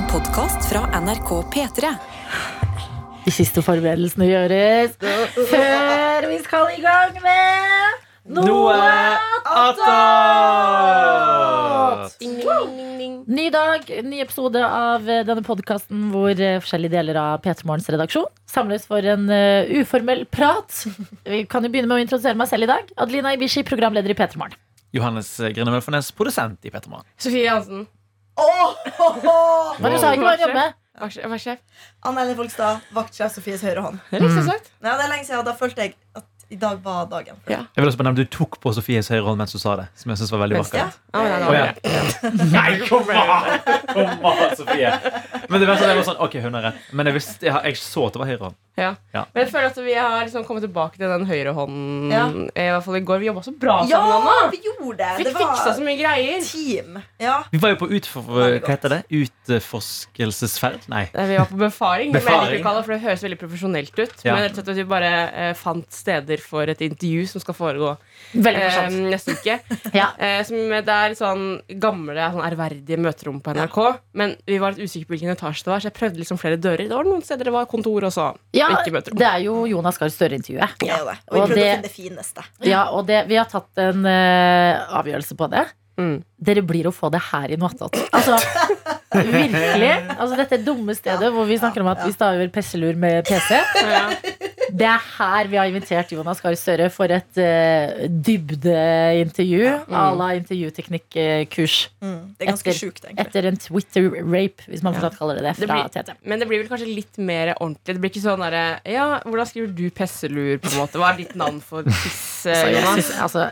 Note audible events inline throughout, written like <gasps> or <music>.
En podkast fra NRK P3. De siste forberedelsene gjøres før vi skal i gang med Noe attåt! Ny dag, ny episode av denne podkasten hvor eh, forskjellige deler av P3 Morgens redaksjon samles for en eh, uformell prat. Vi kan jo begynne med å introdusere meg selv i dag. Adelina Ibishi, programleder i P3 Morgen. Johannes Grine Mølfernes, produsent i Petermann. Sofie Hansen. Men du sa ikke hva du jobber med. Vaktsjef. Anne Ellen Folkstad, vaktsjef Sofies høyre hånd. Det er sagt. Ja, det er lenge siden, og da følte jeg at i dag var dagen. Ja. Jeg vil også bare nevne Du tok på Sofies høyre hånd mens du sa det. Som jeg synes var veldig vakkert. Ja, det ja. <laughs> Nei, kom an! Kom an, Sofie. Men det var sånn, jeg var sånn Ok, hun har rett. Men jeg, visste, jeg, jeg så at det var høyre hånd. Ja. Ja. Men jeg føler at vi har liksom kommet tilbake til den høyre hånden. Ja. I hvert fall i går. Vi jobba så bra Ja, sammen. Ja, vi gjorde det! Vi Det fiksa så mye greier. team. Ja. Vi var jo på utfor, hva heter det? utforskelsesferd? Nei. Eh, Vi var på befaring, men jeg Befaring. det, for det høres veldig profesjonelt ut. Ja. Men rett og slett at vi bare eh, fant steder for et intervju som skal foregå Veldig eh, neste uke. <laughs> Ja. Eh, som, det er sånn gamle, sånn ærverdige møterom på NRK. Men vi var litt usikre på hvilken etasje det var, så jeg prøvde liksom flere dører. Det var noen steder det var kontor også. Ja, Ikke møterom. det er jo Jonas Gahr Støre-intervjuet. Ja, er. Og vi Og prøvde det- å finne det fineste. Ja, og det, vi har tatt en uh, avgjørelse på det. Mm. Dere blir å få det her i noe. Altså, virkelig. Altså, dette dumme stedet hvor vi snakker om at vi staver pesselur med PC. Ja. Det er her vi har invitert Jonas Gahr Støre for et uh, dybdeintervju à la intervjuteknikkurs. Mm. Det er ganske Etter- sjukt, egentlig. Etter en Twitter-rape, hvis man fortsatt kaller det det. Det blir- TT. Men det blir vel kanskje litt mer ordentlig. Det blir ikke sånn derre Ja, hvordan skriver du pesselur, på en måte? Hva er ditt navn for piss, eh, <laughs> Så jeg Jonas? altså,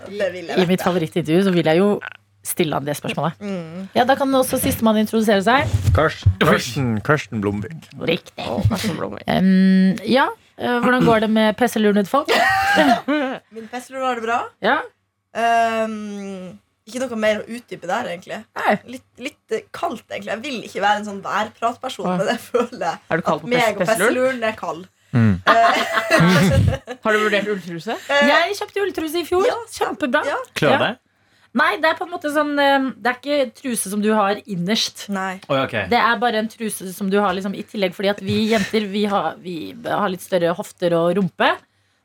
I mitt favorittintervju så vil jeg jo stille han det spørsmålet. <laughs> Mm. Ja, Da kan også sistemann introdusere seg. Karsten, Karsten, Karsten Blomvik. Riktig. Oh, Karsten Blomvik. Um, ja, hvordan går det med PC-lurnet folk? <laughs> Min pestelur har det bra. Ja, Um, ikke noe mer å utdype der, egentlig. Litt, litt eh, kaldt, egentlig. Jeg vil ikke være en sånn værpratperson, men jeg føler Er du på meg og pesseluren er kald. Mm. <laughs> Har du vurdert ulltruse? jeg kjøpte ulltruse i fjor. Ja, Kjempebra. Ja. Klør det? Nei, det er på en måte sånn eh, Det er ikke truse som du har innerst. Nei. Oi, okay. Det er bare en truse som du har liksom i tillegg, fordi at vi jenter vi har, vi har litt større hofter og rumpe.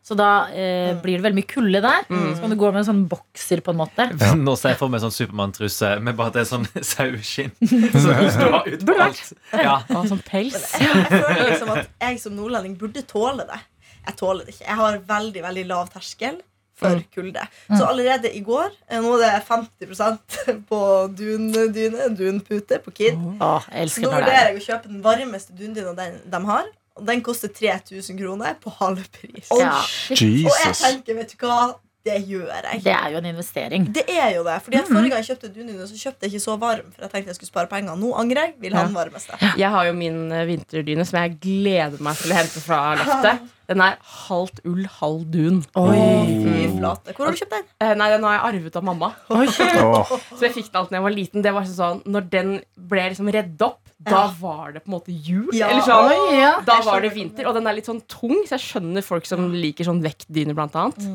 Så da eh, blir det veldig mye kulde der. Så kan du gå med en sånn bokser, på en måte. <laughs> Nå ser jeg for meg sånn Supermann-truse med bare at det er sånn <laughs> saueskinn. <laughs> På alt. Ja. Å, sånn pels. Jeg føler liksom at jeg som nordlending burde tåle det. Jeg tåler det ikke. Jeg har veldig veldig lav terskel for kulde. Så allerede i går eh, Nå er det 50 på dundyne, dunpute, på Kid. Jeg Så nå vurderer er jeg å kjøpe den varmeste dundyna de har. Og den koster 3000 kroner på halv pris. ja, Og jeg tenker, vet du hva? Det gjør jeg. Det er jo en investering. Det er jo det. Fordi at Forrige gang jeg kjøpte dundyne, så kjøpte jeg ikke så varm. For jeg tenkte jeg skulle spare penger. Nå angrer jeg. Vil ha den varmeste. Jeg har jo min eh, vinterdyne som jeg gleder meg til å hente fra loftet. Den er halvt ull, halv dun. Fy flate. Hvor har du kjøpt den? Eh, nei, den har jeg arvet av mamma. <laughs> Åh, Så jeg fikk den alt da jeg var liten. Det var sånn, Når den ble liksom redd opp, da var det på en måte jul. Ja. Eller sånn. Oi, ja. Da var det vinter, og den er litt sånn tung, så jeg skjønner folk som liker sånn vektdyner, blant annet.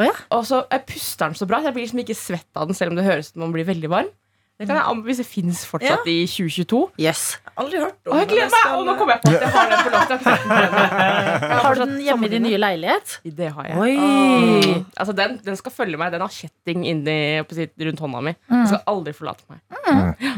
Å ja. Og så jeg puster den så bra, så jeg blir liksom ikke svett av den, selv om det høres ut som man blir veldig varm. Det kan jeg anbefale hvis det fins fortsatt i 2022. Yes. Aldri hørt om jeg gleder meg! Og nå kommer jeg på at jeg har den på loftet. <laughs> Har du den hjemme i din nye leilighet? Det har jeg. Oi! Altså den, den skal følge meg. Den har kjetting inni, sitt, rundt hånda mi. Den skal aldri forlate meg.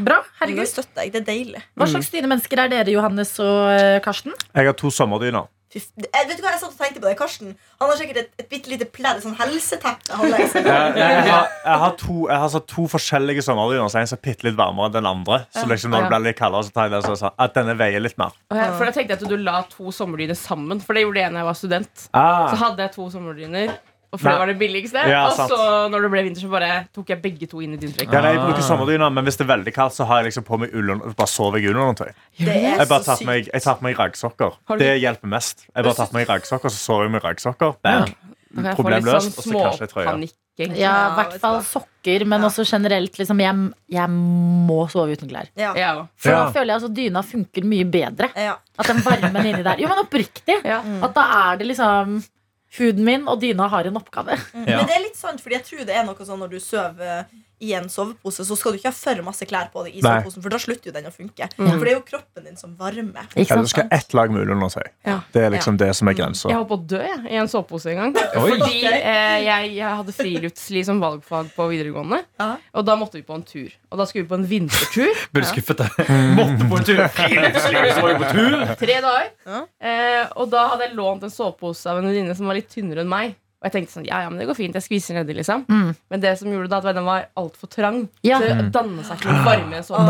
Bra. Herregud. støtter jeg. Det er deilig. Hva slags dynemennesker er dere, Johannes og eh, Karsten? Jeg har to sommerdyner. Jeg, vet du hva, jeg satt og tenkte på det. Karsten Han har sikkert et, et bitte lite pledd, sånn helseteppe. <laughs> Jeg, jeg, har, jeg, har to, jeg har satt to forskjellige sommerdyner. Så en som er bitte litt varmere enn den andre. Så liksom når det blir litt kaldere, så tar jeg den sånn at denne veier litt mer. For da tenkte jeg at du la to sommerdyner sammen. For det gjorde jeg da jeg var student. Så Ah, hadde jeg to sommerdyner. Og for Nei. det var det billigste. Ja, og sant. så når det ble vinter, så bare tok jeg begge to inn i dyntrekket. ja, nei, jeg bruker sommerdyna, men hvis det er veldig kaldt, så har jeg liksom på meg ull og bare sover jeg under er Jeg bare meg, jeg tar på meg raggsokker. Det hjelper mest. Jeg bare tar på meg raggsokker, så sover jeg med raggsokker. Problemløst. Sånn og så kanskje ei trøye. Ja, i hvert fall sokker, men Ja. også generelt. Liksom, jeg, jeg må sove uten klær. For Ja. da føler jeg altså dyna funker mye bedre. Ja. At den varmen inni der Jo, men oppriktig. Ja. At da er det liksom Huden min og dyna har en oppgave. Ja. Men det er litt sant, fordi jeg tror det er noe sånn når du sover i en sovepose, så skal du ikke ha for masse klær på deg i Nei. soveposen, for da slutter jo den å funke. For det er jo kroppen din som varmer. Ikke Eller du skal ha ett lag med ull under seg. Ja. Det er liksom det som er grensa. Jeg holdt på å dø jeg, i en sovepose en gang. Oi. Fordi eh, jeg, jeg hadde friluftsliv som valgfag på videregående. Ja. Og da måtte vi på en tur. Og da skulle vi på en vintertur. <laughs> Burde skuffet? deg. <laughs> Måtte på en tur! Friluftsliv, så var vi på tur! Tre dager. Ja. Eh, og da hadde jeg lånt en sovepose av en venninne som var litt tynnere enn meg. Og jeg tenkte sånn, ja, ja, men det går fint, jeg skviser nedi liksom Mm. Men det som gjorde det, da, at den var altfor trang. Ja. Så det dannet seg ikke noe varme Sånn.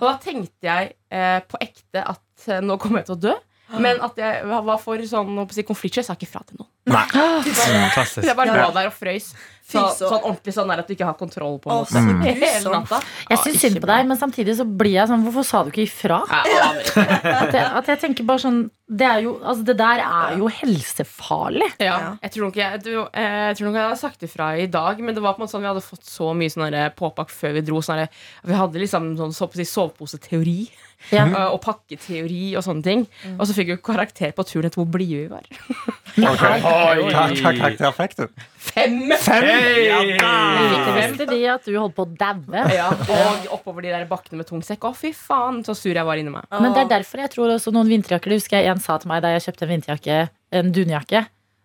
Og da tenkte jeg eh, på ekte at eh, nå kommer jeg til å dø. Men at jeg var for sånn si, konfliktsky. Jeg sa ikke fra til noen. <laughs> Fantastisk. Jeg bare lå der og frøys. Så, så- sånn ordentlig sånn der at du ikke har kontroll på Å, Mm. Hele natta. Jeg syns synd på deg, men samtidig så blir jeg sånn Hvorfor sa du ikke ifra? Jeg. At jeg, at jeg tenker bare sånn Det, er jo, altså det der er jo helsefarlig. Ja, jeg, tror nok jeg, du, eh, jeg tror nok jeg hadde sagt ifra i dag, men det var på en måte sånn vi hadde fått så mye sånn påpakk før vi dro. Sånn der- vi hadde liksom sånn, så soveposeteori Ja. eh, og pakketeori og sånne ting. Og så fikk vi karakter på turen etter hvor blide vi var. <laughs> okay. Hva karakter fikk du? Fem! Hey! Ikke visste de at du holdt på å daue. Ja, og oppover de der bakkene med tung sekk. Å, fy faen, så sur jeg var inni meg. Men det er derfor jeg tror også noen vinterjakker Det husker jeg en sa til meg da jeg kjøpte en vinterjakke, en dunjakke,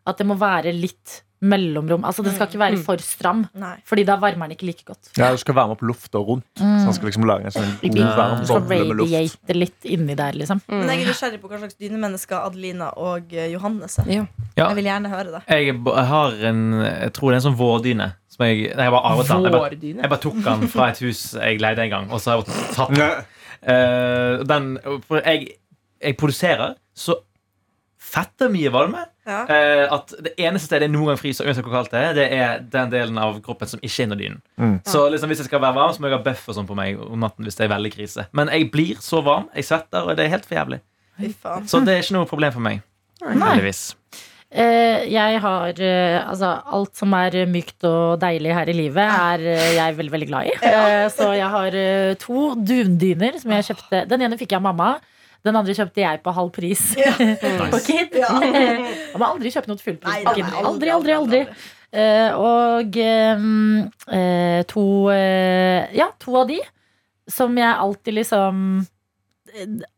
at det må være litt mellomrom. Altså Den skal ikke være for stram, Nei. Fordi da varmer den ikke like godt. Ja, Du skal varme opp lufta rundt. Så den skal liksom lage en sånn god, Ja. varm Du skal radiate litt inni der, liksom. Mm. Men jeg er nysgjerrig på hva slags dynemennesker Adelina og eh, Johannes er. Ja. Ja. Jeg vil gjerne høre det. Jeg, har en Jeg tror det er en sånn vårdyne. Som jeg, nei, jeg, bare arvet den. jeg, bare, jeg bare tok den fra et hus jeg leide en gang, og så har jeg tatt den. Eh, den for jeg, jeg produserer så fette mye valme Ja. eh, at det eneste stedet jeg noen gang fryser, uansett hvor kaldt det er, det er den delen av kroppen som ikke er under dynen. Mm. Så liksom, hvis jeg skal være varm, så må jeg ha bøff og sånn på meg om natten hvis det er veldig krise. Men jeg blir så varm, jeg svetter, og det er helt for jævlig. Så det er ikke noe problem for meg. Heldigvis. Uh, jeg har uh, altså alt som er mykt og deilig her i livet, er uh, jeg veldig veldig glad i. Eh, så jeg har to dundyner som jeg kjøpte. Den ene fikk jeg av mamma. Den andre kjøpte jeg på halv pris <laughs> på Kid. Ja. <laughs> Man må aldri kjøpe noe til full Nei, på Kid. Aldri, aldri, aldri. Eh, og eh, eh, to eh, Ja, to av de som jeg alltid liksom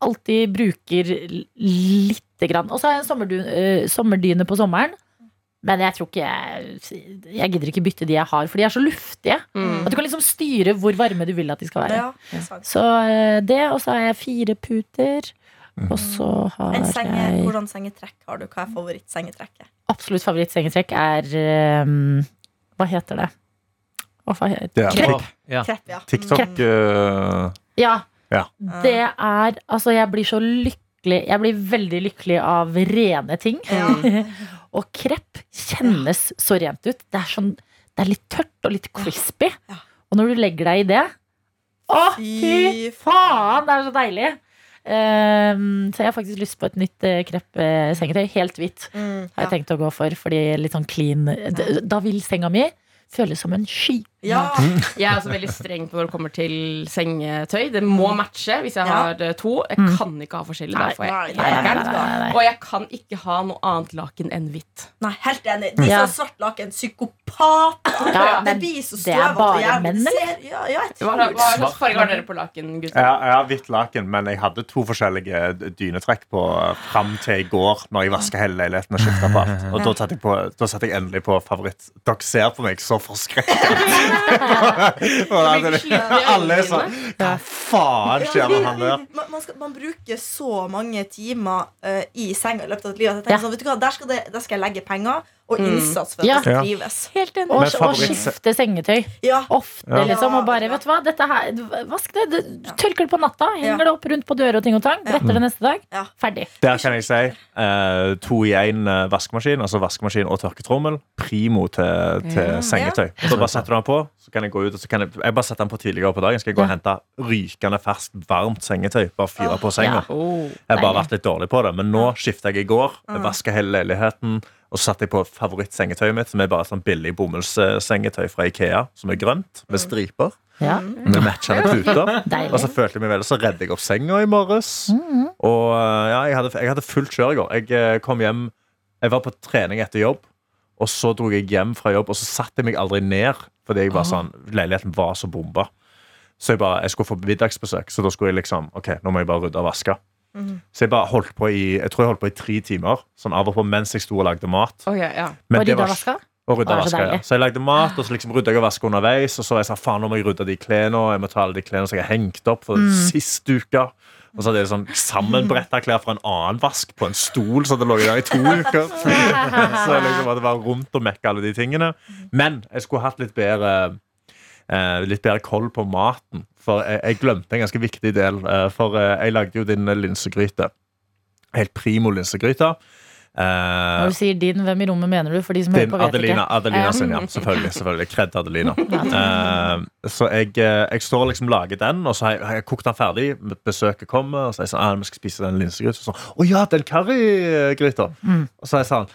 Alltid bruker lite grann. Og så har jeg en sommerdyne på sommeren. Men jeg tror ikke jeg Jeg gidder ikke bytte de jeg har, for de er så luftige. Mm. At du kan liksom styre hvor varme du vil at de skal være. Ja, det. Så eh, det, og så har jeg fire puter. Og så har En senge, jeg hvordan sengetrekk har du? Hva er favorittsengetrekket? Absolutt favorittsengetrekk er um, Hva heter det? Hva heter Det Krepp. Ja. Krepp, ja. TikTok eh, Ja. Ja. Det er Altså, jeg blir så lykkelig Jeg blir veldig lykkelig av rene ting. Ja. <laughs> og krepp kjennes så rent ut. Det er, sånn, det er litt tørt og litt crispy. Ja. Og når du legger deg i det Å, Fy faen! Det er så deilig. Um, så jeg har faktisk lyst på et nytt uh, kreppsengetøy. Helt hvitt Mm, har jeg tenkt å gå for. Fordi litt sånn clean Da vil senga mi føles som en sky. Ja. Jeg er også veldig streng på når det kommer til sengetøy. Det må matche hvis jeg har eh, to. Jeg Mm. kan ikke ha forskjellig. Nei, jeg nei, Nei. Og jeg kan ikke ha noe annet laken enn hvitt. Nei, helt enig. De som har svart laken, psykopater. Ja, det blir så er støvete bare menn, eller? Ja, ja, Hva, slags farge har dere på laken, gutter? Har hvitt laken, men jeg hadde to forskjellige dynetrekk på fram til i går, når jeg vaska hele leiligheten og skifta på alt. Og da satte jeg, endelig på favoritt. Dere ser på meg så forskrekka. <laughs> Alle er sånn Hva faen skjer med han der? Man, man, skal, man bruker så mange timer uh, i senga i løpet av et liv. At jeg tenker sånn, vet du hva, der skal, det, der skal jeg legge penger og Mm. innsats for at Ja. det skal trives. Helt enig. Og, og skifte sengetøy. Ja. Ofte, Ja. liksom. Og bare, vet du hva, dette her Vask det. Du tørker det på natta. Henger det opp rundt på dører og ting og tang. Bretter det neste dag. Ferdig. Der kan jeg si uh, to i én vaskemaskin, altså vaskemaskin og tørketrommel. Primo til, til Ja. sengetøy. Så bare setter du den på, så kan jeg gå ut og så kan jeg, jeg bare setter den på tidligere på dagen. Skal jeg gå og hente rykende ferskt, varmt sengetøy. Bare fyre på senga. Oh. Jeg har bare vært litt dårlig på det, men nå skifta jeg i går. Jeg vaska hele leiligheten, og så satte jeg på favorittsengetøyet mitt, som er bare sånn billig bomullssengetøy fra Ikea, som er grønt, med striper. Ja. Med matchende puter. <laughs> Deilig. Og så følte jeg meg vel, så redde jeg opp senga i morges. Og øh, ja, jeg hadde, jeg hadde fullt kjør i går. Jeg øh, kom hjem Jeg var på trening etter jobb, og så dro jeg hjem fra jobb, og så satte jeg meg aldri ned Fordi jeg var sånn, leiligheten var så bomba. Så jeg bare, jeg skulle få middagsbesøk, så da skulle jeg liksom Ok, nå må jeg bare rydde og vaske. Så jeg bare holdt på i jeg tror jeg holdt på i tre timer, sånn av og på mens jeg sto og lagde mat. Ok, ja. Men det var- og vaska? og rydda så vaska, ja. Så jeg lagde mat, og så liksom rydda jeg og vaska underveis. Og så var jeg sånn, faen, nå må jeg rydde de klærne, og jeg må ta alle de klærne som jeg har hengt opp for sist uke. Og så hadde jeg sånn sammenbretta klær fra en annen vask på en stol, så det lå der i to <laughs> uker. så liksom at det var rundt å mekke alle de tingene. Men jeg skulle hatt litt bedre eh, Litt bedre koll på maten. For jeg, jeg glemte en ganske viktig del. Eh, for eh, jeg lagde jo din linsegryte. Helt primo linsegryte. Eh, Når du sier din, hvem i rommet mener du? For de som hører din på, vet Adelina, ikke. Adelina sin, ja. Selvfølgelig. selvfølgelig Kred Adelina. <laughs> Eh, så jeg, jeg står og liksom lager den, og så har jeg, jeg kokt den ferdig. Besøket kommer, og så er jeg sånn ah, vi skal spise den linsegryta. Så sånn, Å ja, den currygryta! Mm. Og så er jeg sånn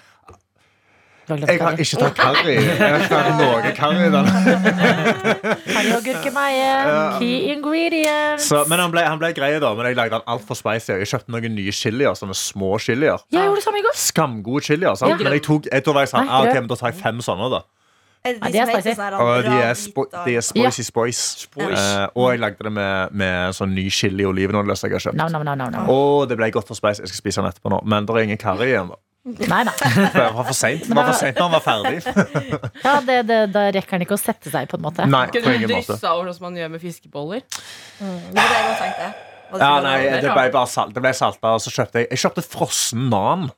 Jeg har ikke tatt curry. Jeg har ikke tatt noe curry i den. <laughs> Curry og gurkemeie. Key ingredients. Så, men han ble, han ble grei, da. Men jeg lagde den altfor spicy. Jeg kjøpte noen nye chilier, sånne små chilier. Jeg gjorde det samme i går. Skamgode chilier. Sant? Ja. Men jeg tok, jeg, da var jeg sånn, ah, ok, men da tar jeg fem sånne, da. Er det Ja, de er spicy. Og de er, spo de er spicy spice. Uh, og jeg lagde det med, med sånn ny chili og olivenolje som jeg har kjøpt. No, nam, nam. Og det ble godt for spice. Jeg skal spise den etterpå nå. Men det er ingen curry igjen. da Nei, nei. Det var for seint. Det sent når han var ferdig. <laughs> Ja, det, det, da rekker han ikke å sette seg, på en måte. Nei, på Kunne du ingen måte. dryssa over sånn som man gjør med fiskeboller? Det var det jeg tenkte. Det Ja, nei, det? det ble bare salt. Det ble salta, og så kjøpte jeg Jeg kjøpte frossen nan.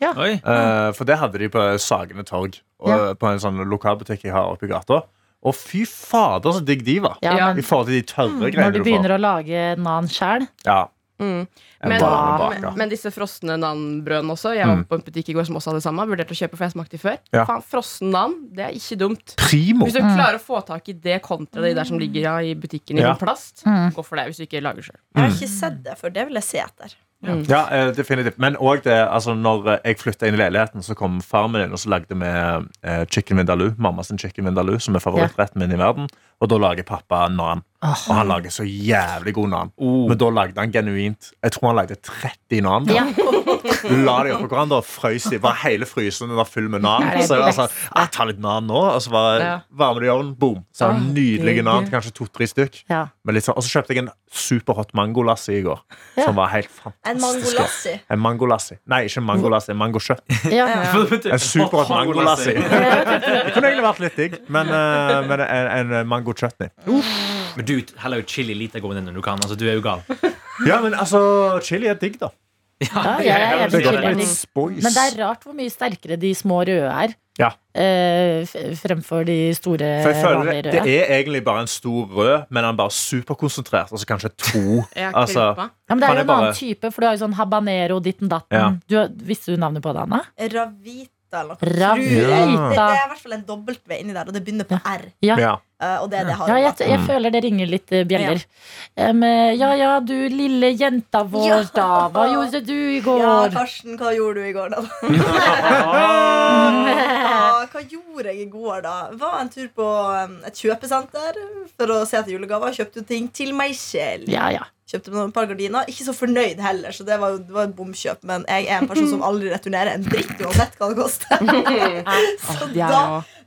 Oi. Uh, for det hadde de på Sagene torg. Og, Ja. På en sånn lokalbutikk jeg har oppi i gata. Og fy fader, så digg de var. Ja, men, I forhold til de tørre mm, greiene du du begynner å lage nan sjæl Ja, Mm. en Men, men, men disse frosne nan-brødene også. Jeg var Mm. på en butikk i går som også hadde det samme. Vurderte å kjøpe, for jeg smakte de før. Ja. Faen, Frossen nan, det er ikke dumt. Primo. Hvis du klarer å få tak i det kontra de der som ligger ja, i butikken i Ja. plast, Mm. gå for det hvis du ikke lager sjøl. Jeg har ikke sett det, for det vil jeg se etter. Ja, eh, definitivt. Men òg det altså Når eh, jeg flytta inn i leiligheten, så kom faren min inn og så lagde vi eh, chicken vindaloo. Mamma sin chicken vindaloo, som er favorittretten min i verden. Og da lager pappa nan. Og han lager så jævlig god nan. Oh. Men da lagde han genuint Jeg tror han lagde 30 nan. Ja. <laughs> La de oppå hverandre og frøs de. Var hele frysen var full med nan. Så jeg var sånn, tar ah, litt nan nå Og så var Ja. varmer det i ovnen. Boom. Så har det nydelige nan. Kanskje to-tre stykk. Ja. Men litt sånn, og så kjøpte jeg en superhot mangolassi i går. Ja. Som var helt En fantastisk. mangolassi. En mangolassi. Nei, ikke en mangolassi, en mangokjøtt. Ja. <laughs> En superhot mangolassi. Det kunne egentlig vært litt digg, men, eh, men en, en mangochutney. Men du heller jo chili lite gående enn når du kan. Altså, du er jo gal. <laughs> Ja, men altså, chili er digg, da. Ja, jeg er enig Det er. Men det er rart hvor mye sterkere de små røde er. Ja. eh, f- fremfor de store, For jeg føler vanlige det, det røde. er egentlig bare en stor rød, men han er bare superkonsentrert. Altså kanskje to. <laughs> Jeg Altså, krympa. Ja, men det er jo en bare- annen type, for du har jo sånn habanero, ditten datten. Ja. Du, visste du navnet på det, Anna? Ravita eller noe. Ravita. Tror jeg. Det, det er i hvert fall en W inni der, og det begynner på R. Ja. ja. Eh, Og det er det Ja, jeg, jeg føler det ringer litt eh, bjeller. Ja. Um, ja ja, du lille jenta vår, Ja. da. Hva gjorde du i <laughs> går? Ja. Karsten, hva gjorde du i går, da? <laughs> <laughs> Ja, hva gjorde jeg i går, da? Var en tur på et kjøpesenter for å se etter julegaver. Kjøpte ting til meg selv. Ja ja. Kjøpte meg et par gardiner. Ikke så fornøyd heller, så det var, det var et bomkjøp. Men jeg er en person som aldri returnerer en dritt uansett hva det koster. <laughs> så da,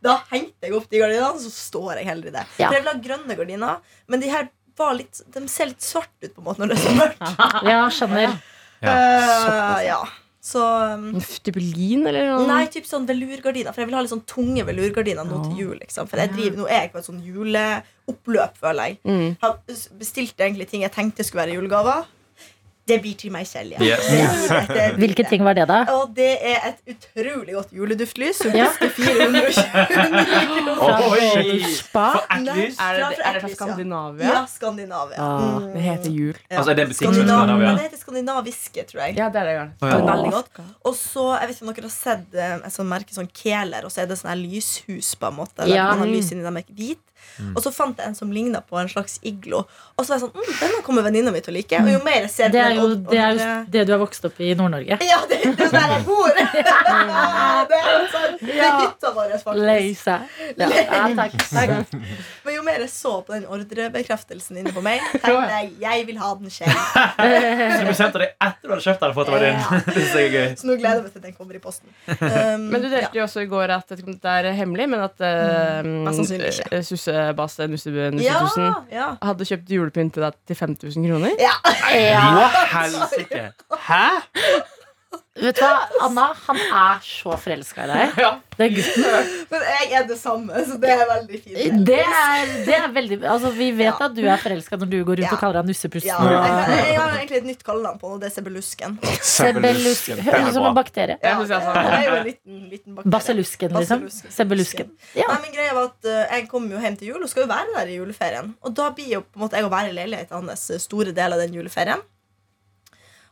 da hengte jeg opp de gardinene, så står jeg heller i det. Ja. For jeg vil ha grønne gardiner, men de her var litt, de ser litt svarte ut på en måte når det er så mørkt. Ja, skjønner. Eh, ja. Så um, Type lin, eller noe? Nei, typ sånn velurgardiner. For jeg vil ha litt sånn tunge velurgardiner nå til jul. Liksom. For jeg driver, nå er jeg på et sånn juleoppløp, føler jeg. Mm. Har bestilt egentlig ting jeg tenkte skulle være julegaver. Det blir til meg selv, ja. Yes. Hvilke ting var det, da? Og det er et utrolig godt juleduftlys som Ja. koster 420 kroner. Oi. Spa? Nei? Er det, fra- er det fra ja. Skandinavia? Ja, Skandinavia. Ah, Mm. det heter jul. Ja. Altså, er det en butikk i Skandinavia? Det heter skandinaviske, tror jeg. Ja, det er det. Ja. Det er veldig godt. Og så, jeg vet ikke om dere har sett eh, et sånt merke sånn Keler, og så er det sånn her lyshus, på en måte. Der Ja. man har lys inni dem er hvit. Og så fant jeg en som ligna på en slags iglo. Og så var jeg sånn mm, Denne kommer venninna mi til å like. Og jo mer jeg ser Det er den jo det, er jo det du har vokst opp i i Nord-Norge. Ja, det, det er jo der jeg bor! <laughs> <laughs> det er sånn. Det er Ja. hytta vår, faktisk. Lei seg. Ja, ja, takk. takk. <laughs> Men jo mer jeg så på den ordrebekreftelsen inne på meg, tenkte jeg jeg vil ha den selv. Så du bestemte deg etter du hadde kjøpt den for at det var din? Ja. Det er gøy. Så nå gleder jeg meg til den kommer i posten. Um, Men du delte jo også i går at dette er hemmelig, men at uh, Mest sannsynlig ikke. Sussebase Nussetusen, ja, ja, hadde kjøpt julepynt til deg til 5000 kroner. ja. Hva helsike? Hæ? Vet du hva, Anna? Han er så forelska i deg. Den gutten. Men jeg er det samme, så det er veldig fint. Det er, det er veldig Altså, Vi vet at du er forelska når du går rundt Ja. og kaller deg Nussepusten. Ja, og- jeg, jeg har egentlig et nytt kallenavn på det er Sebelusken. Sebelusken. Høres er ut som en bakterie. Jeg jeg det. det er jo en liten, liten bakterie. Baselusken, liksom. Sebelusken. Ja. Nei, men greia var at eh, Jeg kommer jo hjem til jul og skal jo være der i juleferien. Og da blir jo på en måte jeg å være i leiligheten hans eh, store del av den juleferien.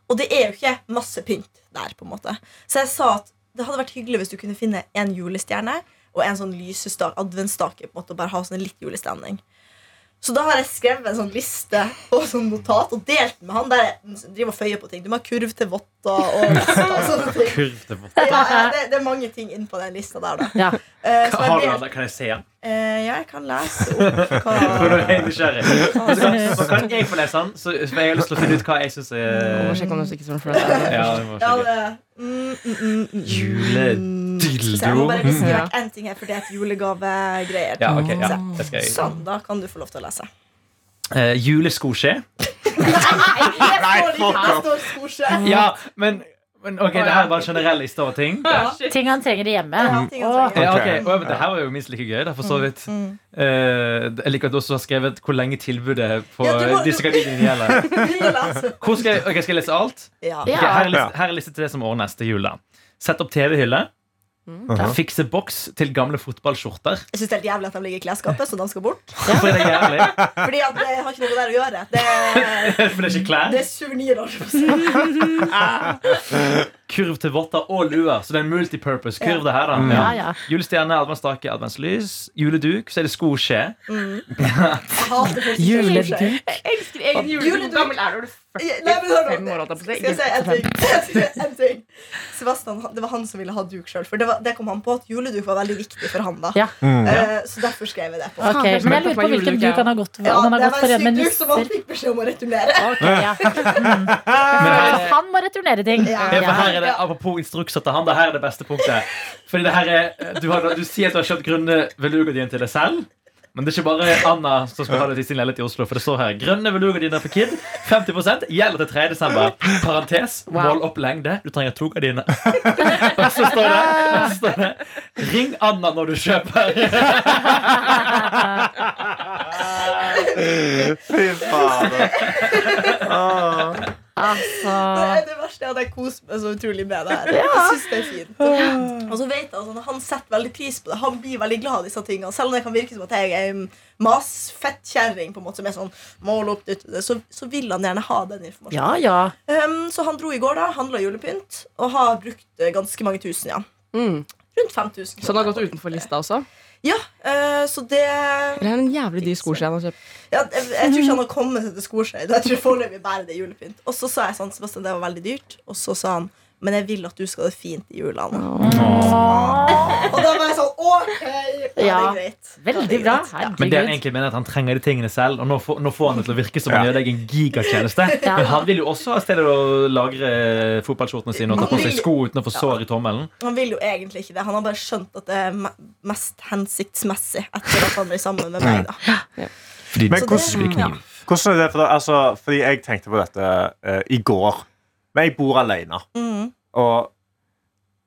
Og det er jo ikke masse pynt der, på en måte. Så jeg sa at det hadde vært hyggelig hvis du kunne finne en julestjerne og en sånn lysestak, adventsstake, på en måte, og bare ha sånn litt julestemning. Så da har jeg skrevet en sånn liste og sånn notat og delt med han. Der jeg driver og føyer på ting. Du må ha kurv til votter og <laughs> og sånne ting. Kurv til. Ja, ja, det, det er mange ting inn på den lista der, da. Ja. Uh, så Har du Kan jeg se den? Uh, ja, jeg kan lese opp <laughs> For nå er hva jeg nysgjerrig. Så kan, så kan jeg få lese den, så jeg har lyst til å finne ut hva jeg syns Må er sjekke om du ikke sånn for det. Ja, det må Ja, sjekke. det mm, mm, mm, mm, Se, Jeg må bare viske Ja. vekk én ting her, for det er et julegavegreier. Ja, okay, ja, det skal jeg. Sånn, da kan du få lov til å lese. Eh, juleskoskje. Nei, fuck off. står skosje. Ja, men, men ok, det her er bare generell over ting. Ting han trenger hjemme. Ja, ting han trenger. Ja, Ok. men Det her var jo minst like gøy. Da, for så vidt Mm. Eh, Jeg liker at du også har skrevet hvor lenge tilbudet på Ja, du må- disse gardinene gjelder. <laughs> Hvor skal jeg, ok, skal jeg lese alt? Ja. Ja. Ok, her, er liste, her er liste til det som ordnes til jul. da Sett opp TV-hylle. Fikse boks til gamle fotballskjorter. Jeg syns det er helt jævlig at de ligger i klesskapet, så de skal bort. <laughs> Hvorfor er det jævlig? Fordi at det har ikke noe der å gjøre. Det er, <laughs> For det er ikke klær. det er suvenirer. <laughs> Kurv til votter og luer. Så det er en multipurpose kurv. det her da Ja, ja. Julestjerne, adventsstake, adventslys. Juleduk. Så er det skoskje. Mm. Juleduk. Hvor gammel er du? Er du Nei, men hør nå. 45 år? holdt jeg på å si? Skal si en ting? Skal jeg si en ting? Sebastian, det var han som ville ha duk sjøl. For det, var, det kom han på at juleduk var veldig viktig for han. da Ja. Uh, Så derfor skrev jeg det på. Okay, Men jeg lurer på hvilken duk han har gått for. Ja, han har det gått var en syk duk som han fikk beskjed om å returnere. Okay, ja. mm. <laughs> Han må returnere ting. Her Ja. Er det, Apropos instrukser til han, det her er det beste punktet. Fordi det her er, du, har, du sier at du har kjøpt grønne velugardiner til deg selv. Men det er ikke bare Anna som skal ha det til sin leilighet i Oslo. For det står her grønne velugardiner for Kid. 50 gjelder til 3. desember. Parentes. Wow. Mål opp lengde. Du trenger to gardiner. Og så står det, så står det Ring Anna når du kjøper. Fy fader. Åh. Altså Det er det verste er at jeg koser meg så utrolig med det her. Jeg synes det er fint Og så vet jeg altså, Han setter veldig pris på det. Han blir veldig glad av disse tingene. Selv om det kan virke som at jeg er en mas-fettkjerring, på en måte, som er sånn mål opp dit, så, så vil han gjerne ha den informasjonen. Ja, ja. Um, så han dro i går, da, handla julepynt, og har brukt eh, ganske mange tusen. ja Mm. Rundt 5000 Så han har gått utenfor lista også? Ja, eh, så det Det er en jævlig dyr skoskje han har kjøpt? ja, jeg, jeg tror ikke han har kommet seg til Skorsøy. Jeg tror foreløpig bare det er julepynt. Og så sa jeg sånn, Sebastian, det var veldig dyrt. Og så sa han men jeg vil at du skal ha det fint i jula. Anna. Og da var jeg sånn OK! Ja, det er greit. Veldig er bra. greit. Men det han egentlig mener at han trenger de tingene selv. Og nå får, nå får han det til å virke som han Ja. gjør deg en gigatjeneste. <laughs> Ja. Men han vil jo også ha stedet å lagre fotballskjortene sine og ta på seg sko uten å få sår i tommelen. Han vil jo egentlig ikke det. Han har bare skjønt at det er mest hensiktsmessig etter at han blir sammen med meg. da Fordi Men hvordan det- hvordan, ja. hvordan er det? For deg? altså, fordi jeg tenkte på dette uh, i går. Men jeg bor alene. Mm. Og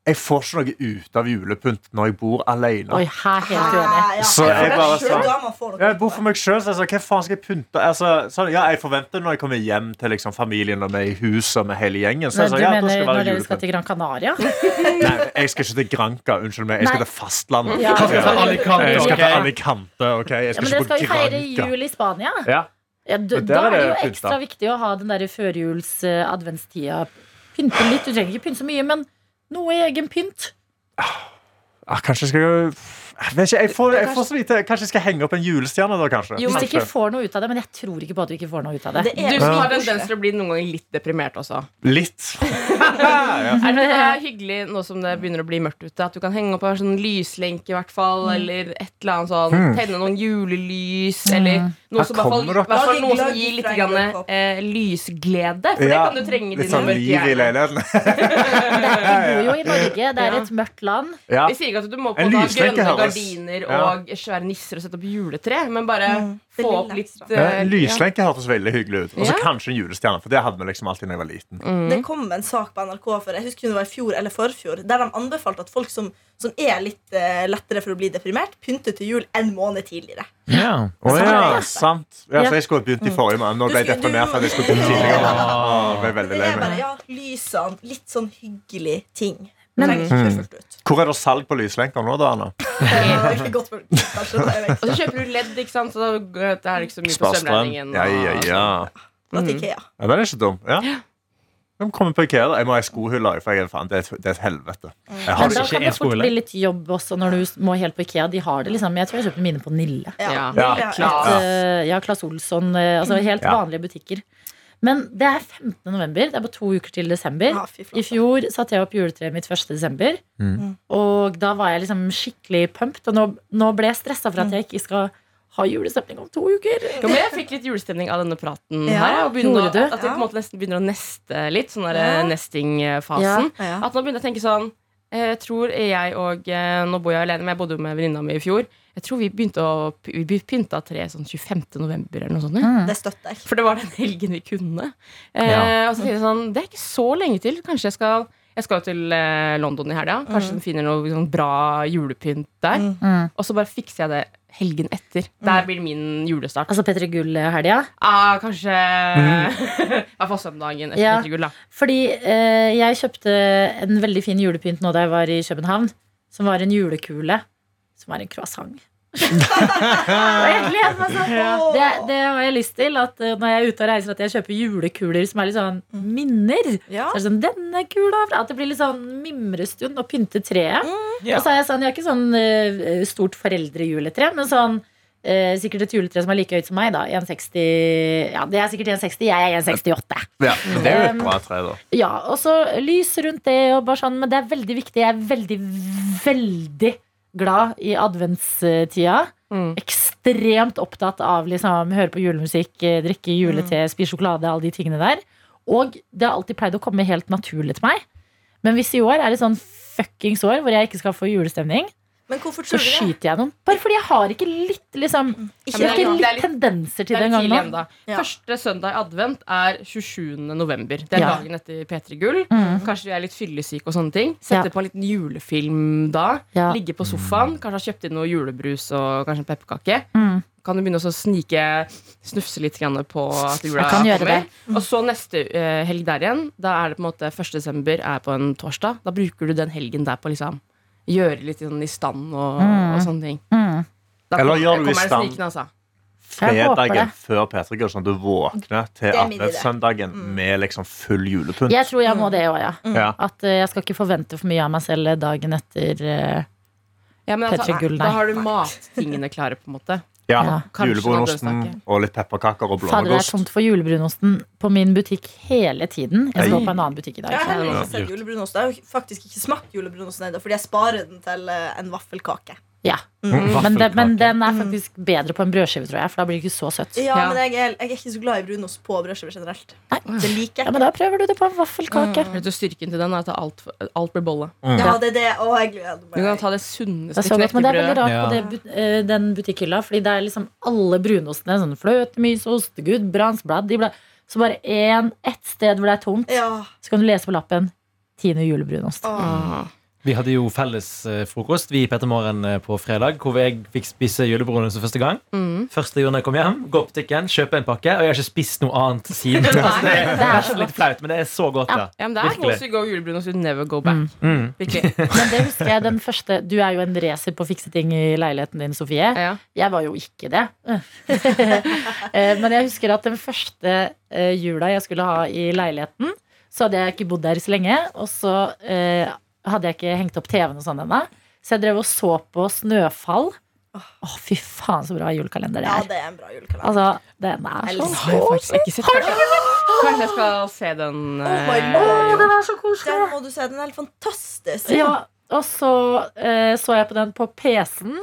jeg får ikke noe ut av julepynt når jeg bor alene. Oi, her er helt uenig. Hæ, ja. Så jeg er bare sånn- Jeg bor for meg sjøl. Altså, hva faen skal jeg pynte? Altså, sånn, ja, jeg forventer når jeg kommer hjem til liksom, familien og med i huset med hele gjengen. Så Men jeg du ja, mener skal det når dere skal til Gran Canaria? <laughs> Nei, jeg skal ikke til Granca. Unnskyld meg. Jeg skal til fastlandet. Ja. Han skal til Alicante, Jeg skal til Alicante. ok? Jeg Ja, skal men dere skal jo feire jul i Spania. Ja. Ja, da er det jo ekstra viktig å ha den der førjuls eh, adventstida. Pynte litt. Du trenger ikke pynte så mye, men noe egen pynt. Ah, kanskje skal Jeg jeg, ikke, jeg får, jeg får så lite Kanskje jeg skal henge opp en julestjerne, da, kanskje? Jo, Hvis du ikke får noe ut av det, men jeg tror ikke på at du ikke får noe ut av det. Det Du er som har tendens til å bli noen ganger litt deprimert også. Litt. <laughs> ja. Er det hyggelig nå som det begynner å bli mørkt ute, at du kan henge opp en sånn lyslenke, i hvert fall, eller et eller annet sånn, tenne noen julelys, eller noe som, fall, fall noe som gir litt grann, eh, lysglede, for det kan du trenge Litt sånn liv i leiligheten. <laughs> du bor jo i Norge, det er et mørkt land. Ja. Vi sier ikke at du må på da, grønne gardiner og svære nisser og sette opp juletre, men bare det få opp litt uh, Ja, eh, en lyslenke hørtes veldig hyggelig ut. Og så Ja. kanskje en julestjerne, for det hadde vi liksom alltid da jeg var liten. Det kom en sak på NRK for jeg husker det var i fjor eller forfjor, der de anbefalte at folk som, som er litt uh, lettere for å bli deprimert, pynter til jul en måned tidligere. Ja. oh, ja, sant. Ja, Ja. for jeg skulle begynt i forrige måned. Nå ble jeg deprimert for at jeg skulle begynne tidligere. Åh, ble veldig Det lei bare meg. ja, lysene, litt sånn hyggelig ting. Men- Trenger ikke kjøre fullt ut. Hvor er det salg på lyslenker nå, da, Anna? <laughs> Og så kjøper du ledd, ikke sant, så da- det er ikke så mye på strømregningen. Ja, ja, ja. Til Ikea. ja. Den er ikke dum. Ja. De kommer på Ikea, da. Jeg må ha ei skohylle, for jeg faen, det, er et, det er et helvete. Jeg har Men da ikke kan en det fort bli litt jobb også når du må helt på Ikea. De har det liksom Jeg tror jeg kjøpte mine på Nille. Ja, Ja. Ja, klart. Eh, ja, Claes Olsson. eh, Altså helt Ja. vanlige butikker. Men det er 15. november. Det er bare to uker til desember. Ja. I fjor satte jeg opp juletreet mitt 1. desember. Og da var jeg liksom skikkelig pumped. Og nå, nå ble jeg stressa for at jeg ikke skal ha julestemning om to uker. Ja, men jeg fikk litt julestemning av denne praten Ja, her. Og begynner du? at jeg på en måte nesten begynner å neste litt. Sånn der Ja. nesting-fasen. Ja. At nå begynner jeg å tenke sånn eh, Jeg tror jeg og eh, Nå bor jeg alene, men jeg bodde jo med venninna mi i fjor. Jeg tror vi begynte å Vi pynta tre sånn 25. november eller noe sånt. Mm. Det støtter jeg. For det var den helgen vi kunne. Eh, Ja. Og så sier jeg sånn Det er ikke så lenge til. Kanskje jeg skal Jeg skal jo til eh, London i helga. Kanskje de finner noe sånn bra julepynt der. Mm. Og så bare fikser jeg det helgen etter. Der blir min julestart. Altså P3 Gull-helga. Ah, kanskje <laughs> I hvert fall søndagen etter Ja. P3 Gull, da. Fordi eh, jeg kjøpte en veldig fin julepynt nå da jeg var i København. Som var en julekule. Som var en croissant. <laughs> jeg gleder meg sånn. Det, det har jeg lyst til. At eh, når jeg er ute og reiser, at jeg kjøper julekuler som er litt sånn minner. Ja. Så er det sånn, denne kula At det blir litt sånn mimrestund å pynte treet. Ja. Og så er jeg sånn, jeg har ikke sånn eh, stort foreldrejuletre, men sånn eh, sikkert et juletre som er like høyt som meg. da 1,60 Ja, det er sikkert 1,60. Jeg er 1,68. Ja, det er jo et Um, bra tre, da. Ja, og så lys rundt det, og bare sånn, men det er veldig viktig. Jeg er veldig, veldig glad i adventstida. Mm. Ekstremt opptatt av liksom høre på julemusikk, eh, drikke julete, spise sjokolade, alle de tingene der. Og det har alltid pleid å komme helt naturlig til meg. Men hvis i år er det sånn fuckings år hvor jeg ikke skal få julestemning, Men hvorfor så du det? skyter jeg noen. Bare fordi jeg har ikke litt liksom Ikke ja, ikke litt litt- tendenser til Det en gang nå. Ja. Første søndag i advent er 27. november. Det er Ja. dagen etter P3 Gull. Mm. Kanskje vi er litt fyllesyke og sånne ting. Sette Ja. på en liten julefilm da. Ja. Ligge på sofaen. Kanskje har kjøpt inn noe julebrus og kanskje en pepperkake. Mm. Kan du begynne å snike Snufse litt grann på at jula kommer. det. Og så neste eh, helg der igjen. Da er det på en måte 1. desember er på en torsdag. Da bruker du den helgen der på liksom gjøre litt sånn i stand og, Mm. og sånne ting. Mm. Da Eller gjør du i kommer stand. snikende, altså. Fredagen før P3 Gull, sånn at du våkner til Det er min idé. adventssøndagen med liksom full julepynt. Jeg tror jeg må det òg, ja. Ja. At eh, jeg skal ikke forvente for mye av meg selv dagen etter. eh, Ja, men altså, P3 Gull, nei. da har du mattingene klare, på en måte. Ja, Ja. Julebrunosten og litt pepperkaker og Fader, det er blåmuggost. tomt for julebrunosten på min butikk hele tiden. Jeg skal på en annen butikk i dag. Jeg har heller Ja, ikke sett julebrunost. Jeg har faktisk ikke smakt julebrunost ennå, fordi jeg sparer den til eh, en vaffelkake. Ja. Mm. Men, det, men den er faktisk bedre på en brødskive, tror jeg. For da blir det ikke så søtt. Ja, Ja. men jeg er, jeg er ikke så glad i brunost på brødskiver generelt. Nei. Det liker jeg. Ja, men da prøver du det på en vaffelkake. Vet du, Styrken til den er at alt, alt blir bolle. Mm. Ja, det er det. Å, jeg gleder Du kan ta det sunneste knekkebrødet. men det er veldig rart rart på det, eh, den butikkhylla, fordi det er liksom alle brunostene. Sånn fløtemysost, gudbrandsblad de ble- Så bare én, ett sted hvor det er tomt, Ja. så kan du lese på lappen Tine julebrunost. Åh. Vi hadde jo felles eh, frokost Vi i Petter Morgen eh, på fredag, hvor jeg fikk spise julebrunost for første gang. Mm. Første gang jeg kom hjem, gå på butikken, kjøpe en pakke. Og jeg har ikke spist noe annet siden. <laughs> altså, det, er, det er så litt flaut, men det er så godt. Ja. Ja, men det er Virkelig. once you go julebrunost, you never go back. Mm. Mm. <laughs> Men det husker jeg den første Du er jo en racer på å fikse ting i leiligheten din, Sofie. Ja. Jeg var jo ikke det. <laughs> Eh, Men jeg husker at den første jula jeg skulle ha i leiligheten, så hadde jeg ikke bodd der så lenge. Og så eh, hadde jeg ikke hengt opp TV-en og sånn ennå. Så jeg drev og så på Snøfall. Å, fy faen, så bra julekalender det er. Ja, det er en bra julekalender. Altså, den er sånn så har jeg faktisk ikke sett. Kanskje, kanskje jeg skal se den. Oh my lord. den er så koselig! Den må du se. Den er helt fantastisk. Ja, og så eh, så jeg på den på PC-en.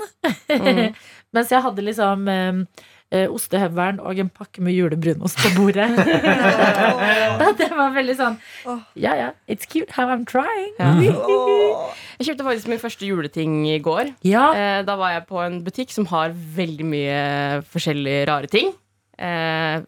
Mm. <laughs> Mens jeg hadde liksom eh, ostehøvelen og en pakke med julebrunost på bordet. <laughs> det var veldig sånn Ja, ja, it's cute how I'm trying. Ja. Jeg kjøpte faktisk min første juleting i går. Ja, Eh, da var jeg på en butikk som har veldig mye forskjellige rare ting. Eh,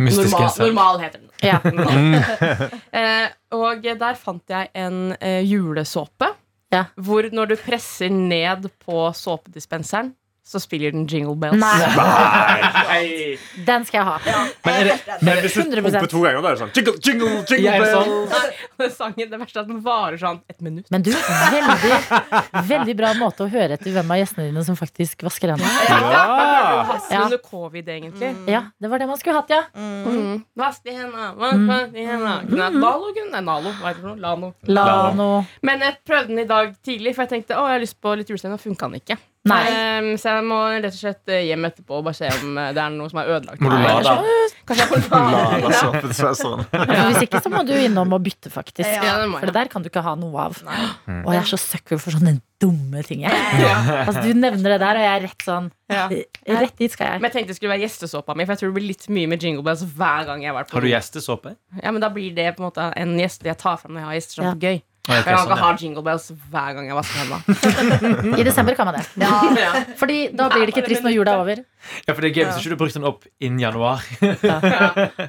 normal, normal heter den. ja. <laughs> <laughs> Eh, og der fant jeg en eh, julesåpe. Ja. Hvor når du presser ned på såpedispenseren, så spiller den jingle bells. Nei, den skal jeg ha. Men det, Men hvis du 100%. pumper to ganger, da er det sånn jingle, jingle, jingle Ja, det bells. sånn? Den sangen, det verste er at den varer sånn et minutt. Men du, veldig, veldig bra måte å høre etter hvem av gjestene dine som faktisk vasker hendene. Ja. Ja. under covid, egentlig. Ja, det var det man skulle hatt, ja. Mm. Vask de hendene, vask vask de hendene. Nalo, Nei, Nalo, hva heter det? Lano. Lano. Men jeg prøvde den i dag tidlig, for jeg tenkte å, jeg har lyst på litt julestemning, og funka den ikke. Nei. Ehm, så jeg må rett og slett eh, hjem etterpå og bare se om eh, det er noe som er ødelagt. Må du jeg får lade. Lada hvis ikke så må du innom og bytte, faktisk. Ja, det. For det der kan du ikke ha noe av. Og jeg er så sucker for sånne dumme ting. Jeg. Altså, du nevner det der, og jeg er rett sånn Ja. Rett dit skal jeg. Men jeg tenkte det skulle være gjestesåpa mi, for jeg tror det blir litt mye med jingle bells hver gang jeg har vært på Har du gjestesåpe? Ja, men da blir det på en måte en gjest jeg tar fram når jeg har gjester som Ja. er gøy. Jeg kan ikke ha jingle bells hver gang jeg vasker hendene. <laughs> I desember kan man det. Ja. <laughs> Fordi da blir det ikke trist når jula er over. Ja, for det er gøy hvis ikke du brukte den opp innen januar.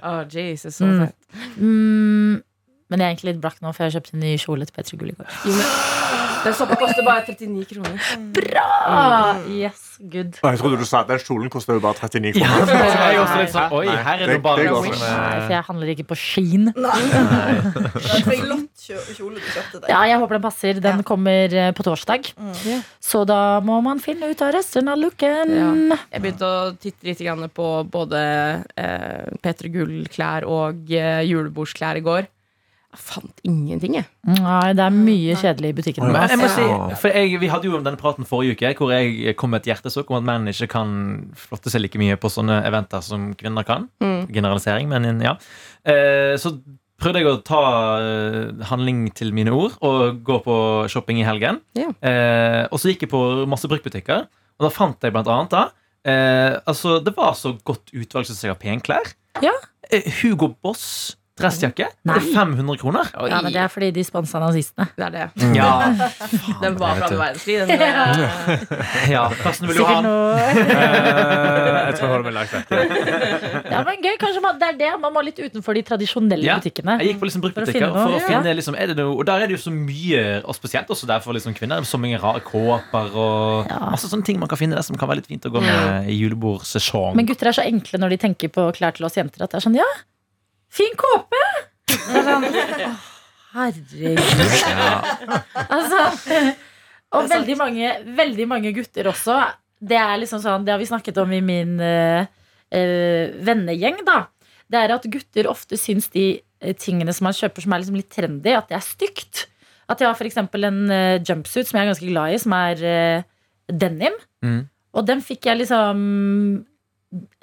oh, <laughs> Jesus, så Mm. Mm, men jeg er egentlig litt blakk nå, for jeg har kjøpt en ny kjole til Petter Gull Den såpa koster bare 39 kroner. Bra! Yes, good. Jeg trodde du sa at den kjolen koster jo bare 39 kroner. Ja, jeg er også litt sånn, Oi, her er det- det bare det Nei, eh, for jeg handler ikke på Sheen. Nei. <laughs> Det trenger lott kjole du kjøpte deg. Ja, jeg håper den passer. Den kommer eh, på torsdag. Mm. Så da må man finne ut av resten av looken. Jeg begynte å titte litt på både eh, Peter Gull-klær og eh, julebordsklær i går. Jeg fant ingenting, jeg. Nei, det er mye kjedelig i butikken. Men jeg må si, for jeg, Vi hadde jo denne praten forrige uke hvor jeg kom med et hjertesukk om at menn ikke kan flotte seg like mye på sånne eventer som kvinner kan. Mm. Generalisering, men ja. Eh, så prøvde jeg å ta eh, handling til mine ord og gå på shopping i helgen. Ja. Eh, og så gikk jeg på masse bruktbutikker, og da fant jeg blant annet da eh, Altså, det var så godt utvalg som jeg har penklær. Ja. Hugo Boss dressjakke Nei. 500 kroner. Ja, men Det er fordi de sponsa nazistene. Det er det. Ja, <laughs> Den var fra andre verdenskrig. Den, eh, ja. Karsten, vil du ha den? Eh, Jeg tror jeg holder meg langt vekk. Ja, men gøy, kanskje man, Det er det man må litt utenfor de tradisjonelle Ja, butikkene. Jeg gikk på liksom bruktbutikker For å finne for å finne liksom, er det noe, Og der er det jo så mye, og spesielt også der for liksom kvinner, så mange rare kåper og Ja. masse sånne ting man kan finne der som kan være litt fint å gå med i julebordsesong. Men gutter er så enkle når de tenker på klær til oss jenter, at det er sånn Ja, fin kåpe! Sånn, «Åh, Herregud. Altså, og veldig mange, veldig mange gutter også. Det er liksom sånn, det har vi snakket om i min uh, uh, vennegjeng, da. Det er at gutter ofte syns de eh, tingene som man kjøper som er liksom litt trendy, at det er stygt. At jeg har f.eks. en uh, jumpsuit som jeg er ganske glad i, som er denim. Mm. Og den fikk jeg liksom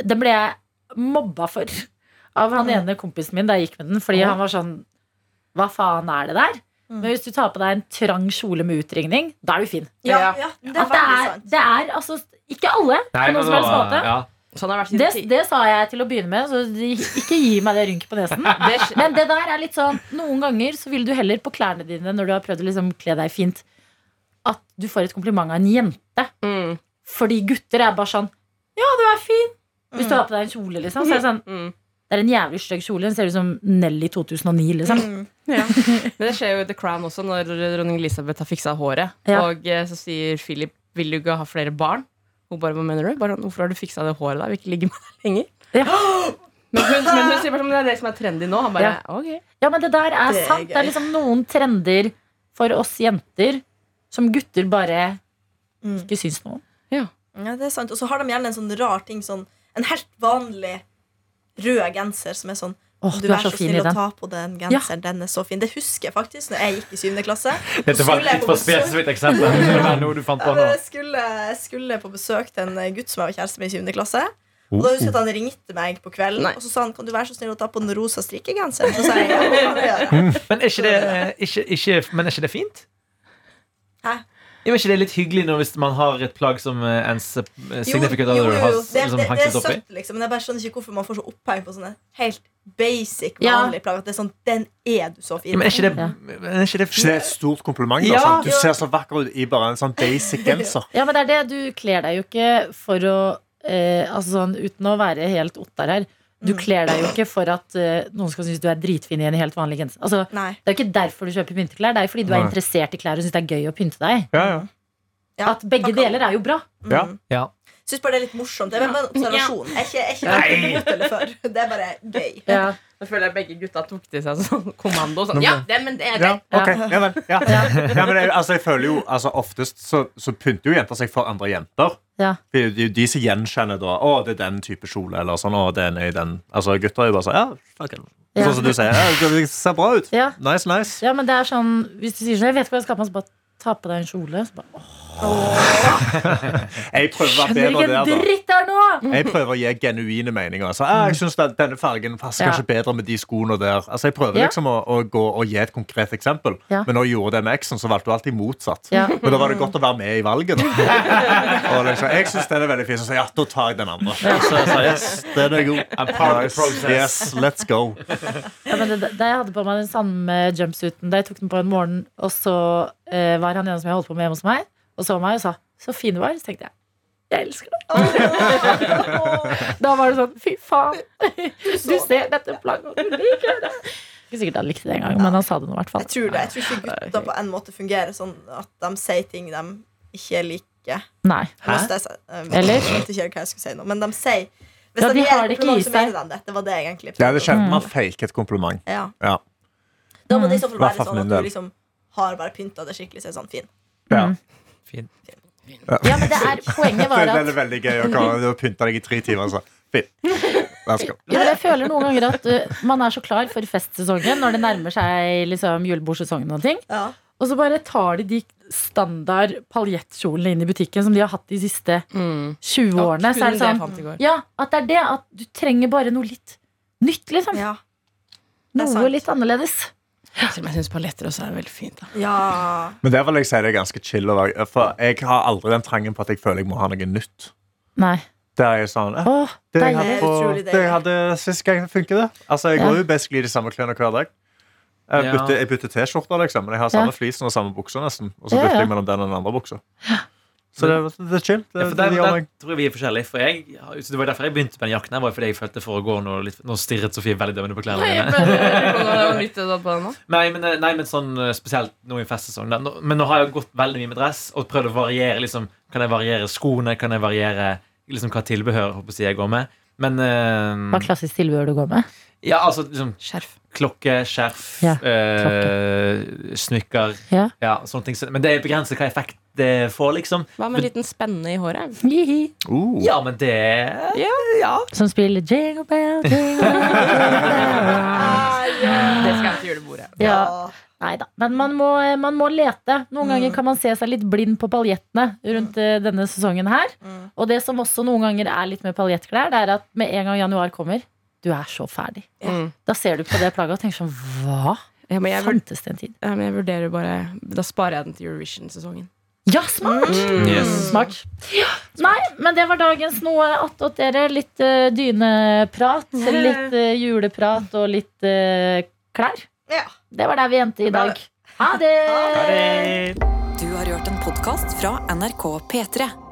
Den ble jeg mobba for av han ene kompisen min da jeg gikk med den. Fordi han var sånn Hva faen er det der? Mm. Men hvis du tar på deg en trang kjole med utringning, da er du fin. Ja, ja, det er At det er, sant. det er altså ikke alle Nei, på noen som helst måte. ja. sånn har det vært Det, det sa jeg til å begynne med, så de- ikke gi meg det rynket på nesen. <laughs> Men det der er litt sånn Noen ganger så vil du heller på klærne dine når du har prøvd å liksom kle deg fint, at du får et kompliment av en jente. Mm, Fordi gutter er bare sånn Ja, du er fin. Hvis du har på deg en kjole, liksom. Så er det sånn mm. Det er en jævlig stygg kjole. Den ser ut som Nelly 2009, liksom. Mm. Ja. Men det skjer jo i The Crown også, når dronning Elisabeth har fiksa håret. Ja. Og eh, så sier Philip vil du ikke ha flere barn. Hun bare, hva mener du? Bare, Hvorfor har du fiksa det håret? da? Vil ikke ligge med deg lenger. Ja. <gasps> Men, hun, men hun sier bare sånn, det er det som er trendy nå. Han bare, Ja. ok Ja, men det der er Det er sant. Det er liksom noen trender for oss jenter som gutter bare Mm. ikke syns noe om. Ja, det er sant. Og så har de gjerne en sånn rar ting, sånn en helt vanlig rød genser som er sånn Oh, du du er så så fin snill å ta på den genseren? Den er så fin. Det husker jeg faktisk når jeg gikk i 7. klasse. <laughs> Dette var et litt for spesifikt eksempel. Noe du fant på nå. <laughs> jeg, skulle, skulle på besøk til en gutt som jeg var kjæreste med i 7. klasse. Og da husker jeg at Han ringte meg på kvelden Nei. og så sa han, kan du være så snill å ta på den rosa strikkegenseren. Så sa jeg ja. <laughs> Men er ikke det, ikke, ikke, men er ikke det fint? Hæ? Ja, er ikke det litt hyggelig når hvis man har et plagg som eh, ens eh, significant other har liksom, hengt seg er opp i? liksom. Men jeg bare skjønner ikke hvorfor man får så oppheng på sånne helt basic, Ja. vanlige plagg. At det er sånn, den er du så fin Ja, men er ikke det, Ja. er ikke det Ikke det er et stort kompliment? Da, Ja. sånn. Du ser så vakker ut i bare en sånn basic genser. <laughs> Ja, men det er det. Du kler deg jo ikke for å eh, Altså sånn uten å være helt Ottar her. Du Mm. kler deg jo ikke for at uh, noen skal synes du er dritfin i en helt vanlig genser. Altså, det er jo ikke derfor du kjøper pynteklær. Det er jo fordi du er interessert i klær og syns det er gøy å pynte deg. Ja, ja. Ja, At begge da deler er jo bra. Ja. Mm. Ja. Syns bare det er litt morsomt. Det er bare en observasjon. Jeg er ikke, jeg er ikke eller for. <laughs> Det er bare gøy. Ja. Jeg føler begge gutta tok til seg sånn kommando. Sånn, ja, det, men det er Ja, greit. ok, ja vel. Ja. Ja, men jeg, altså, jeg føler jo altså, Oftest så, så pynter jo jenter seg for andre jenter. Ja. Det er jo de som gjenkjenner da Å, det er den type kjole. Eller sånn, å, det er i den Altså, Gutter er jo bare sånn Ja, fuck it. Ja. Sånn som du sier. Ja, det ser bra ut. Ja. Nice, nice. ja, men det er sånn Hvis du sier sånn Jeg vet ikke hva jeg skal på meg, så bare ta på deg en kjole. Så bare, åh, Jeg prøver å være bedre der, da. dritt her nå! Jeg prøver å gi genuine meninger. Så, ah, jeg synes Denne fargen passer Ja. kanskje bedre med de skoene der. Altså, Jeg prøver liksom å, å gå og gi et konkret eksempel. Ja. Men når jeg gjorde det med eksen, så valgte hun alltid motsatt. Ja. Men da var det godt å være med i valget. <laughs> Og liksom, jeg syns den er veldig fin, så ja, da tar jeg den andre. Så jeg sa, yes, den er god. Yes, let's go. Ja, men det, da jeg hadde på meg den samme jumpsuiten Da jeg tok den på en morgen, og så uh, var han ene som jeg holdt på med hjemme hos meg, og så meg og sa 'så fin du var', så tenkte jeg jeg elsker deg. <laughs> Da var det sånn Fy faen, du ser dette plagget, og du liker det. Ikke sikkert han likte det engang, men han sa det nå i hvert fall. Jeg tror det. Jeg tror ikke gutter på en måte fungerer sånn at de sier ting de ikke liker. Nei. Hæ? Jeg. Um, Eller? Jeg vet ikke hva jeg skulle si nå, men de sier Hvis Ja, de de gir har et det ikke kompliment, i så seg. mener de det. Det var det jeg egentlig Ja, det er Mm. man faker et kompliment. Ja. Ja. Da må det i så fall være sånn at du liksom har bare pynta det skikkelig, så er sånn fin. Ja. Mm. Fin. Ja, men det er, poenget var <laughs> at Det veldig, veldig gøy å komme og <laughs> pynte deg i tre timer. altså. Fint. Vær så god. ja, men Jeg føler noen ganger at uh, man er så klar for festsesongen når det nærmer seg liksom, julebordsesongen og ting. Ja. Og så bare tar de de standard paljettkjolene inn i butikken som de har hatt de siste Mm. 20 Ja, årene. Så er det sånn, det ja, at det er det. At du trenger bare noe litt nytt, liksom. Ja. er Noe litt annerledes. Selv om jeg syns paljetter også er veldig fint. Da. ja. Men der vil jeg si det er ganske chill. For jeg har aldri den trangen på at jeg føler jeg må ha noe nytt. Nei. Der er jeg sånn eh, Åh, Det jeg deilig. hadde, på, Utrolig det jeg deilig. hadde sist gang, funker det. Altså, Jeg Ja. går jo basically i de samme klærne hver dag. Jeg Ja. bytter, jeg bytter T-skjorter, liksom, men jeg har samme Ja. flisen og samme bukser. nesten Og så Ja, bytter ja. jeg mellom den og den andre buksa. Så det, det er chill. Det, Ja, der, der tror jeg vi er forskjellige. For jeg, så det var derfor jeg begynte med den jakken. her var fordi jeg følte for å gå Nå, litt, nå stirret Sofie veldig dømmende på klærne mine. <laughs> nå. Nei, men, nei, men sånn eh, spesielt nå i festsesong. Men nå har jeg gått veldig mye med dress og prøvd å variere. Liksom, kan jeg variere skoene? Kan jeg variere liksom, hva tilbehør jeg går med? Men Hva eh, klassisk tilbehør du går med? Ja, altså liksom Skjerf. klokke, skjerf, Ja, klokke smykker Ja. Ja, sånne ting. Men det er begrenset hva effekt det får, liksom. Hva med en liten spenne i håret? Uh. Ja, men det Ja. Som spiller Jingle Bell, Jingle Bell. <laughs> Det skal jeg til julebordet. Ja. Nei da. Men man må, man må lete. Noen ganger kan man se seg litt blind på paljettene rundt mm. denne sesongen her. Mm. Og det som også noen ganger er litt med paljettklær, det er at med en gang januar kommer, du er så ferdig. Mm. Da ser du på det plagget og tenker sånn Hva Ja, men jeg, fantes det en tid? ja, men jeg vurderer bare Da sparer jeg den til Eurovision-sesongen. Ja, smart! Yes. Smart. Nei, men det var dagens noe attåt dere. Litt uh, dyneprat, <laughs> litt uh, juleprat og litt uh, klær. Ja. Det var der vi endte i dag. Ha det! Du har hørt en podkast fra NRK P3.